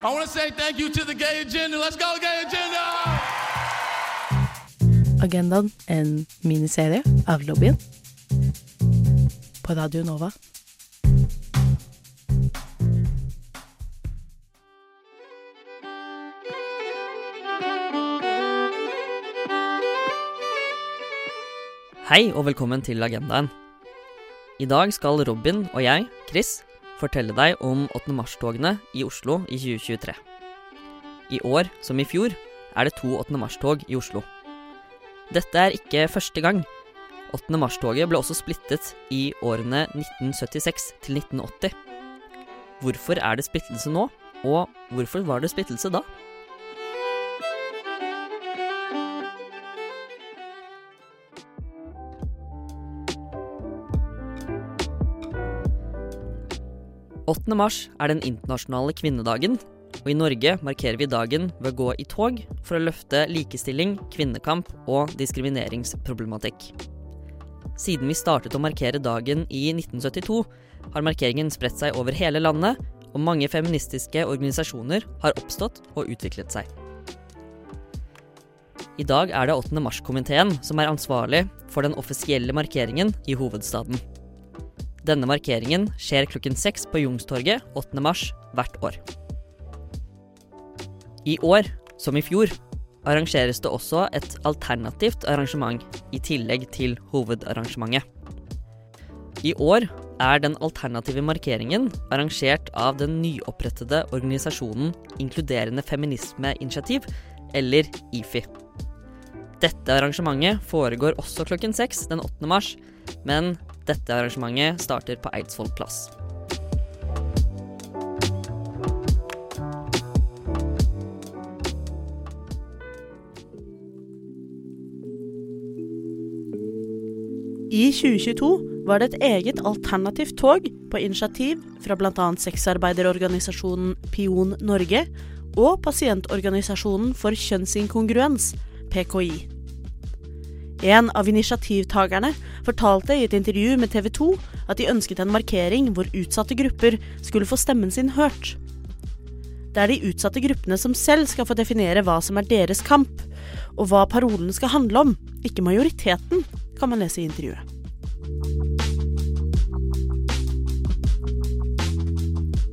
I want to say thank you to the gay agenda. Let's go, gay agenda! Agendaen, en miniserie av lobbyen. På Radio Nova. Hei og velkommen til Agendaen. I dag skal Robin og jeg, Chris, fortelle deg om 8. mars-togene i Oslo i 2023. I år, som i fjor, er det to 8. mars-tog i Oslo. Dette er ikke første gang. 8. mars-toget ble også splittet i årene 1976 til 1980. Hvorfor er det splittelse nå, og hvorfor var det splittelse da? «8. mars er den internasjonale kvinnedagen, og i Norge markerer vi dagen ved å gå i tog for å løfte likestilling, kvinnekamp og diskrimineringsproblematikk. Siden vi startet å markere dagen i 1972, har markeringen spredt seg over hele landet, og mange feministiske organisasjoner har oppstått og utviklet seg. I dag er det 8. mars-komiteen som er ansvarlig for den offisielle markeringen i hovedstaden. Denne markeringen skjer klokken seks på Jungstorget 8. mars hvert år. I år, som i fjor, arrangeres det også et alternativt arrangement i tillegg til hovedarrangementet. I år er den alternative markeringen arrangert av den nyopprettede organisasjonen Inkluderende feminismeinitiativ, eller IFI. Dette arrangementet foregår også klokken seks den 8. mars, men dette arrangementet starter på Eidsvoll plass. I 2022 var det et eget alternativt tog på initiativ fra bl.a. sexarbeiderorganisasjonen Pion Norge og pasientorganisasjonen for kjønnsinkongruens, PKI. En av initiativtakerne fortalte i et intervju med TV 2 at de ønsket en markering hvor utsatte grupper skulle få stemmen sin hørt. Det er de utsatte gruppene som selv skal få definere hva som er deres kamp, og hva parolen skal handle om, ikke majoriteten, kan man lese i intervjuet.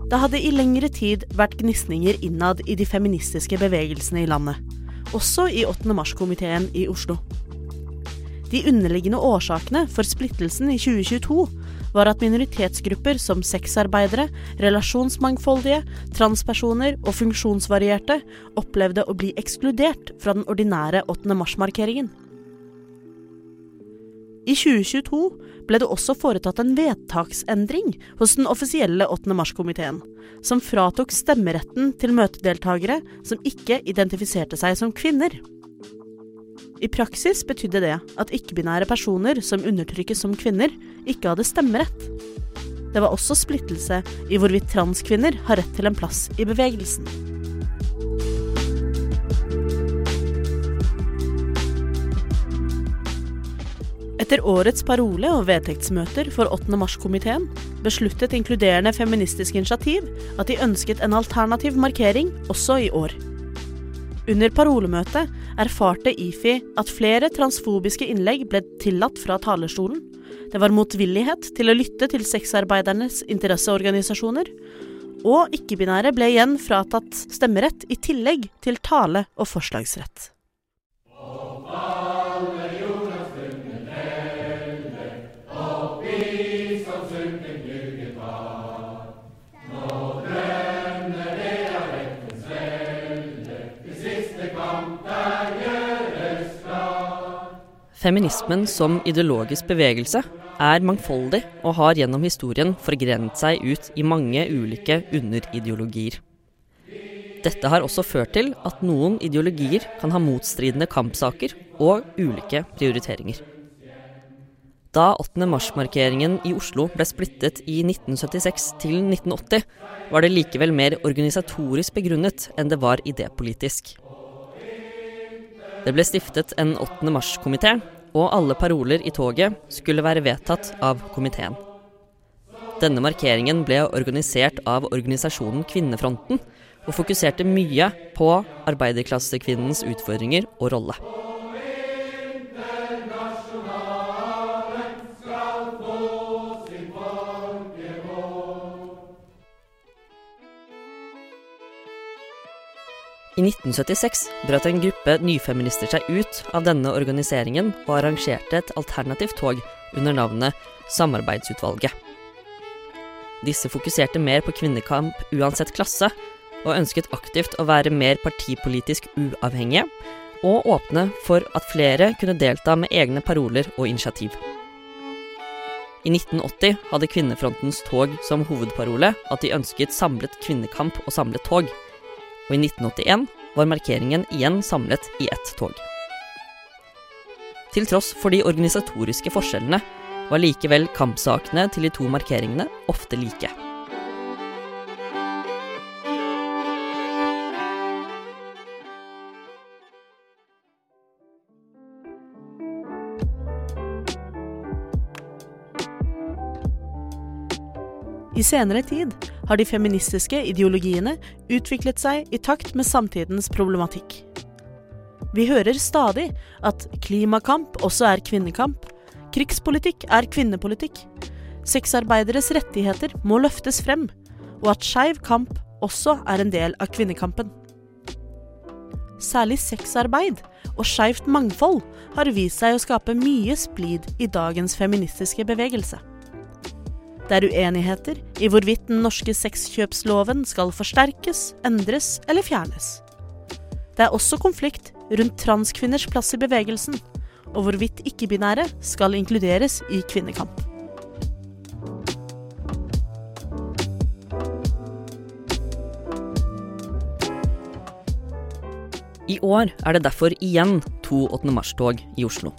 Det hadde i lengre tid vært gnisninger innad i de feministiske bevegelsene i landet, også i 8. mars-komiteen i Oslo. De underliggende årsakene for splittelsen i 2022 var at minoritetsgrupper som sexarbeidere, relasjonsmangfoldige, transpersoner og funksjonsvarierte opplevde å bli ekskludert fra den ordinære 8. mars-markeringen. I 2022 ble det også foretatt en vedtaksendring hos den offisielle 8. mars-komiteen, som fratok stemmeretten til møtedeltakere som ikke identifiserte seg som kvinner. I praksis betydde det at ikke-binære personer som undertrykkes som kvinner, ikke hadde stemmerett. Det var også splittelse i hvorvidt transkvinner har rett til en plass i bevegelsen. Etter årets parole og vedtektsmøter for 8. mars-komiteen besluttet Inkluderende feministisk initiativ at de ønsket en alternativ markering også i år. Under parolemøtet erfarte IFI at flere transfobiske innlegg ble tillatt fra talerstolen. Det var motvillighet til å lytte til sexarbeidernes interesseorganisasjoner. Og ikke-binære ble igjen fratatt stemmerett i tillegg til tale- og forslagsrett. Feminismen som ideologisk bevegelse er mangfoldig og har gjennom historien forgrenet seg ut i mange ulike underideologier. Dette har også ført til at noen ideologier kan ha motstridende kampsaker og ulike prioriteringer. Da 8. mars-markeringen i Oslo ble splittet i 1976 til 1980, var det likevel mer organisatorisk begrunnet enn det var idépolitisk. Det ble stiftet en 8. mars-komité, og alle paroler i toget skulle være vedtatt av komiteen. Denne markeringen ble organisert av organisasjonen Kvinnefronten, og fokuserte mye på arbeiderklassekvinnens utfordringer og rolle. 1976 brøt en gruppe nyfeminister seg ut av denne organiseringen og arrangerte et alternativt tog under navnet Samarbeidsutvalget. Disse fokuserte mer på kvinnekamp uansett klasse, og ønsket aktivt å være mer partipolitisk uavhengige, og åpne for at flere kunne delta med egne paroler og initiativ. I 1980 hadde Kvinnefrontens tog som hovedparole at de ønsket samlet kvinnekamp og samlet tog og i 1981 var markeringen igjen samlet i ett tog. Til tross for de organisatoriske forskjellene var likevel kampsakene til de to markeringene ofte like. I senere tid har de feministiske ideologiene utviklet seg i takt med samtidens problematikk. Vi hører stadig at klimakamp også er kvinnekamp, krigspolitikk er kvinnepolitikk, sexarbeideres rettigheter må løftes frem, og at skeiv kamp også er en del av kvinnekampen. Særlig sexarbeid og skeivt mangfold har vist seg å skape mye splid i dagens feministiske bevegelse. Det er uenigheter i hvorvidt den norske sexkjøpsloven skal forsterkes, endres eller fjernes. Det er også konflikt rundt transkvinners plass i bevegelsen, og hvorvidt ikke-binære skal inkluderes i kvinnekamp. I år er det derfor igjen to 8. mars-tog i Oslo.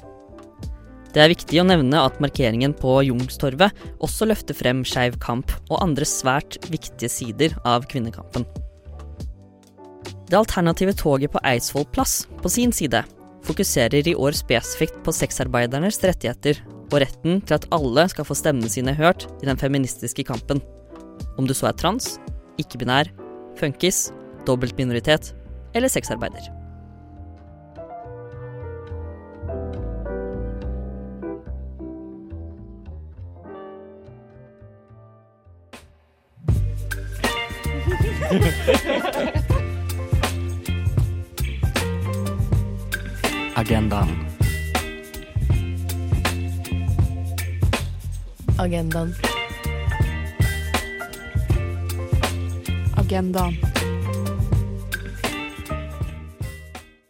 Det er viktig å nevne at markeringen på Youngstorget også løfter frem skeiv kamp og andre svært viktige sider av kvinnekampen. Det alternative toget på Eidsvoll plass, på sin side, fokuserer i år spesifikt på sexarbeidernes rettigheter og retten til at alle skal få stemmene sine hørt i den feministiske kampen. Om du så er trans, ikke-binær, funkis, dobbeltminoritet eller sexarbeider. Agendaen. Agendaen. Agendaen.